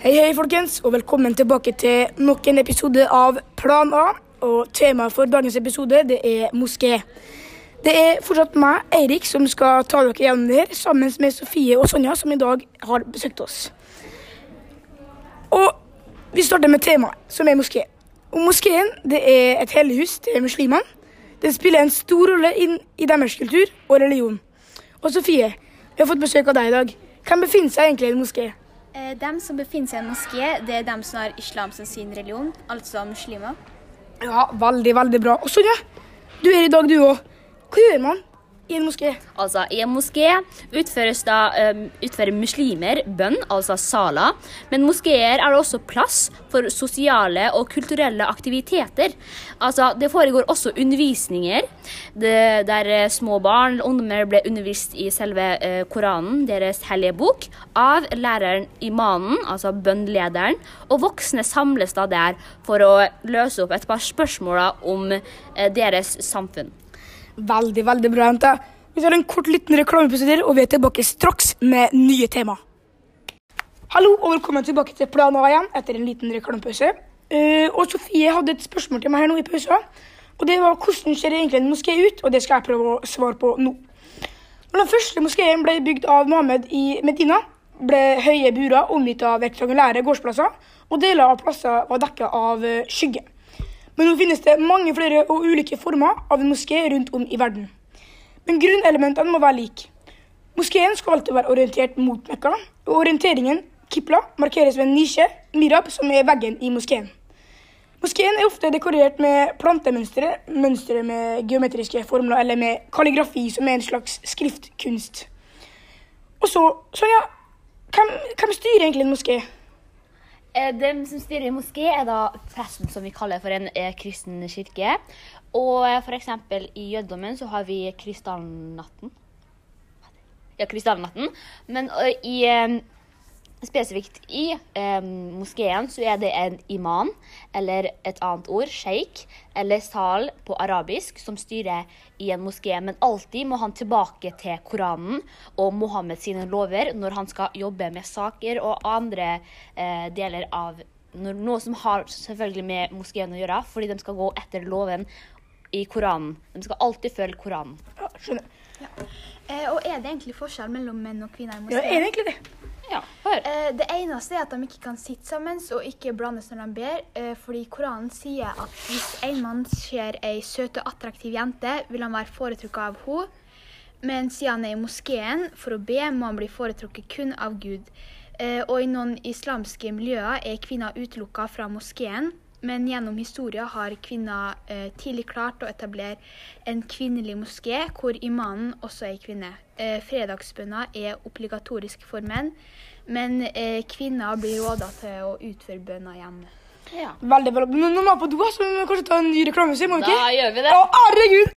Hei, hei, folkens, og velkommen tilbake til nok en episode av Plan A. Og temaet for dagens episode det er moské. Det er fortsatt meg, Eirik, som skal ta dere gjennom det her, sammen med Sofie og Sonja, som i dag har besøkt oss. Og vi starter med temaet, som er moské. Og Moskeen det er et hellig hus til muslimene. Den spiller en stor rolle inn i deres kultur og religion. Og Sofie, vi har fått besøk av deg i dag. Hvem befinner seg egentlig i en moské? Eh, Dem som befinner seg i en moské, det er dem som har islam som sin religion, altså muslimer. Ja, veldig, veldig bra. Og Sonja, du er i dag du òg. Hva gjør man i en moské? Altså, I en moské utføres da, um, utfører muslimer bønn, altså sala. Men moskeer er det også plass for sosiale og kulturelle aktiviteter. Altså, Det foregår også undervisninger det, der eh, små barn og ungdommer ble undervist i selve uh, Koranen, deres hellige bok, av læreren imanen, altså bønnlederen. Og voksne samles da der for å løse opp et par spørsmål om uh, deres samfunn. Veldig, veldig bra, jente. Vi tar en kort liten reklamepause til, og vi er tilbake straks med nye tema. Hallo, og velkommen tilbake til Plan A igjen etter en liten reklamepause. Uh, og Sofie hadde et spørsmål til meg her nå i pausen. Og det var hvordan ser egentlig en moské ut, og det skal jeg prøve å svare på nå. Når den første moskeen ble bygd av Mohammed i Medina, ble høye burer omgitt av rektangulære gårdsplasser, og deler av plasser var dekket av eh, skygge. Men nå finnes det mange flere og ulike former av en moské rundt om i verden. Men grunnelementene må være like. Moskeen skal alltid være orientert mot Mekka, og orienteringen, kipla, markeres ved en nisje, mirab, som er veggen i moskeen. Moskeen er ofte dekorert med plantemønstre, mønstre med geometriske formler eller med kalligrafi, som er en slags skriftkunst. Og så, Sonja, hvem, hvem styrer egentlig en moské? Eh, Den som styrer moské, er da presten, som vi kaller for en eh, kristen kirke. Og f.eks. for eksempel i jødedommen så har vi krystallnatten. Ja, krystallnatten. Men eh, i eh, Spesifikt i eh, moskeen så er det en imam, eller et annet ord, sjeik, eller sal på arabisk, som styrer i en moské. Men alltid må han tilbake til Koranen og Mohammed sine lover når han skal jobbe med saker og andre eh, deler av når, noe som har selvfølgelig med moskeen å gjøre, fordi de skal gå etter loven i Koranen. De skal alltid følge Koranen. Ja, skjønner. Eh, Og er det egentlig forskjell mellom menn og kvinner i Ja, moské? er det egentlig det? Ja. Eh, Det eneste er at de ikke kan sitte sammen og ikke blandes når de ber, eh, fordi Koranen sier at hvis en mann ser ei søt og attraktiv jente, vil han være foretrukket av henne. Men siden han er i moskeen for å be, må han bli foretrukket kun av Gud. Eh, Og i noen islamske miljøer er kvinner utelukka fra moskeen. Men gjennom historien har kvinner eh, tidlig klart å etablere en kvinnelig moské, hvor imanen også er kvinne. Eh, fredagsbønner er obligatorisk for menn, men eh, kvinner blir råda til å utføre bønner hjemme. Ja. Veldig bra. Men nå må er på do, så vi må kanskje ta en ny reklame, må vi Da gjør vi det. Å, herregud!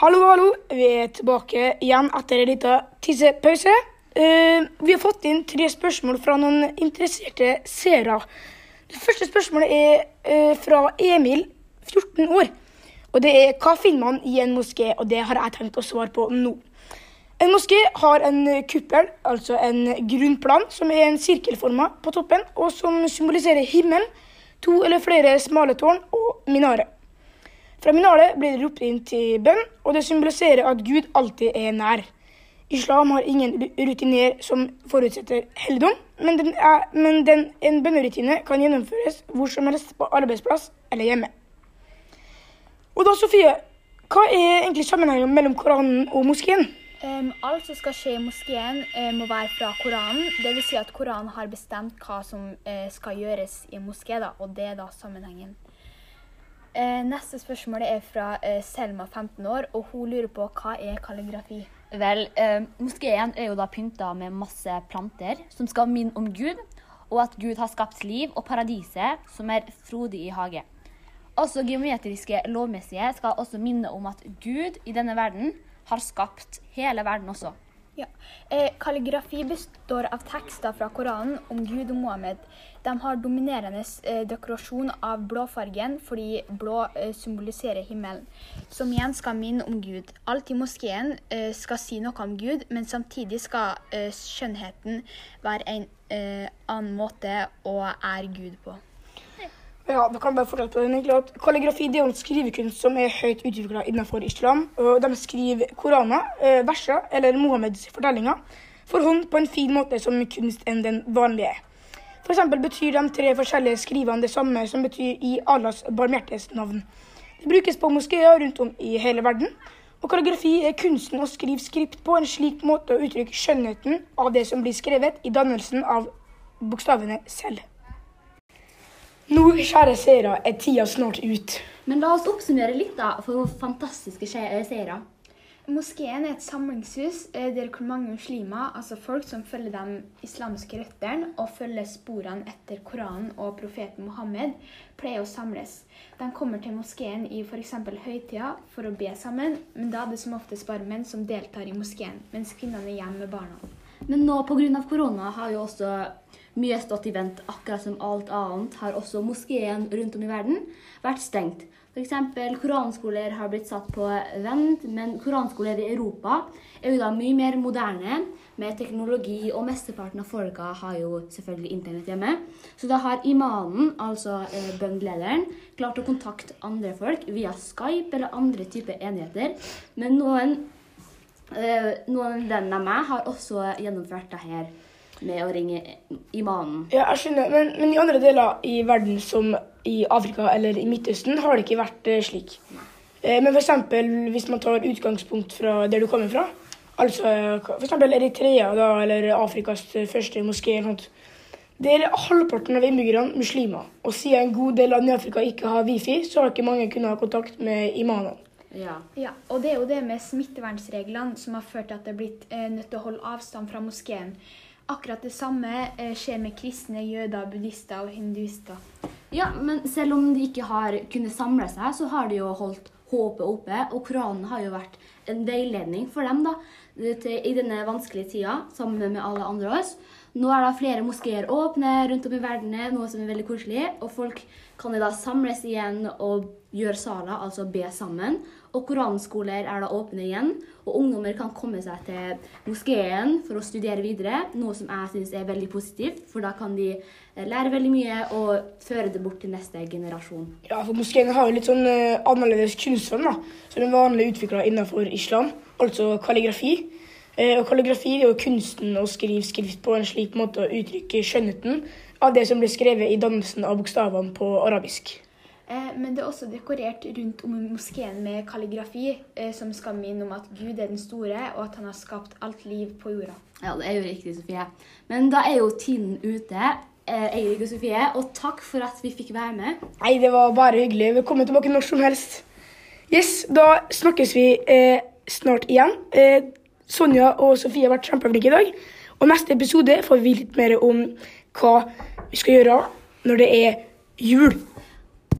Hallo, hallo. Vi er tilbake igjen etter en liten tissepause. Uh, vi har fått inn tre spørsmål fra noen interesserte seere. Første spørsmålet er eh, fra Emil, 14 år. Og det er hva finner man i en moské? Og det har jeg tenkt å svare på nå. En moské har en kuppel, altså en grunnplan, som er en sirkelforma på toppen, og som symboliserer himmelen, to eller flere smale tårn og minare. Fra minaret blir det ropt inn til bønn, og det symboliserer at Gud alltid er nær. Islam har ingen rutiner som forutsetter helligdom, men, den er, men den, en bønnerutine kan gjennomføres hvor som helst på arbeidsplass eller hjemme. Og da, Sofie, hva er egentlig sammenhengen mellom Koranen og moskeen? Um, alt som skal skje i moskeen, uh, må være fra Koranen. Dvs. Si at Koranen har bestemt hva som uh, skal gjøres i moské, da, og det er da sammenhengen. Uh, neste spørsmål er fra Selma, 15 år, og hun lurer på hva er kalligrafi. Vel, eh, moskeen er jo da pynta med masse planter som skal minne om Gud, og at Gud har skapt liv og paradiset som er frodig i hage. Også geometriske lovmessige skal også minne om at Gud i denne verden har skapt hele verden også. Ja. Eh, kalligrafi består av tekster fra Koranen om Gud og Mohammed. De har dominerende eh, dekorasjon av blåfargen fordi blå eh, symboliserer himmelen, som igjen skal minne om Gud. Alt i moskeen eh, skal si noe om Gud, men samtidig skal eh, skjønnheten være en eh, annen måte å ære Gud på. Ja, da kan jeg bare fortelle på den egentlig at Kalligrafi det er en skrivekunst som er høyt utvikla innenfor islam. og De skriver koraner, eh, verser eller Mohammeds fortellinger for hånd på en fin måte som kunst enn den vanlige. Eksempel betyr de tre forskjellige skrivene det samme som betyr i Allahs barmhjertiges navn. Det brukes på moskeer rundt om i hele verden. Og kalligrafi er kunsten å skrive skript på en slik måte å uttrykke skjønnheten av det som blir skrevet i dannelsen av bokstavene selv. Nå, kjære seere, er tida snart ut. Men la oss oppsummere litt da, for fantastiske eh, seere. Moskeen er et samlingshus eh, der hvor mange muslimer, altså folk som følger de islamske røttene og følger sporene etter Koranen og profeten Mohammed, pleier å samles. De kommer til moskeen i f.eks. høytida for å be sammen, men da er det som oftest bare menn som deltar i moskeen, mens kvinnene er hjemme med barna. Men nå pga. korona har jo også mye stått i vent. Akkurat som alt annet har også moskeen rundt om i verden vært stengt. F.eks. koranskoler har blitt satt på vent, men koranskoler i Europa er jo da mye mer moderne med teknologi, og mesteparten av folka har jo selvfølgelig internett hjemme. Så da har imanen, altså eh, bønnlederen, klart å kontakte andre folk via Skype eller andre typer enheter. Men noen noen venner av meg har også gjennomført det her med å ringe imanen. Ja, jeg skjønner, men, men i andre deler i verden, som i Afrika eller i Midtøsten, har det ikke vært eh, slik. Eh, men f.eks. hvis man tar utgangspunkt fra der du kommer fra, altså f.eks. Eritrea da, eller Afrikas første moské eller der er halvparten av innbyggerne muslimer. Og siden en god del land i Afrika ikke har wifi, så har ikke mange kunnet ha kontakt med imanene. Ja. Ja, og det er jo det med smittevernreglene som har ført til at det er blitt eh, nødt til å holde avstand fra moskeen. Akkurat det samme eh, skjer med kristne, jøder, buddhister og hinduister. ja, men selv om de ikke har kunnet samle seg, så har de jo holdt håpet oppe. Og Koranen har jo vært en veiledning for dem da, til, i denne vanskelige tida, sammen med alle andre av oss. Nå er da flere moskeer åpne rundt om i verden, noe som er veldig koselig. Og folk kan da samles igjen og gjøre sala, altså be sammen. Og koranskoler er da åpne igjen, og ungdommer kan komme seg til moskeen for å studere videre. Noe som jeg syns er veldig positivt, for da kan de eh, lære veldig mye og føre det bort til neste generasjon. Ja, for moskeen har jo litt sånn uh, annerledes kunstform da, som er vanlig utvikla innenfor islam, altså kalligrafi. Eh, og kalligrafi er jo kunsten å skrive skrift på en slik måte å uttrykke skjønnheten av det som ble skrevet i dannelsen av bokstavene på arabisk. Eh, men det er også dekorert rundt om i moskeen med kalligrafi, eh, som skal minne om at Gud er den store, og at han har skapt alt liv på jorda. Ja, det er jo riktig, Sofie. Men da er jo tiden ute. Eirik og Sofie, og takk for at vi fikk være med. Nei, det var bare hyggelig. Velkommen tilbake når som helst. Yes, da snakkes vi eh, snart igjen. Eh, Sonja og Sofie har vært kjempeflinke i dag. Og neste episode får vi litt mer om hva vi skal gjøre når det er jul.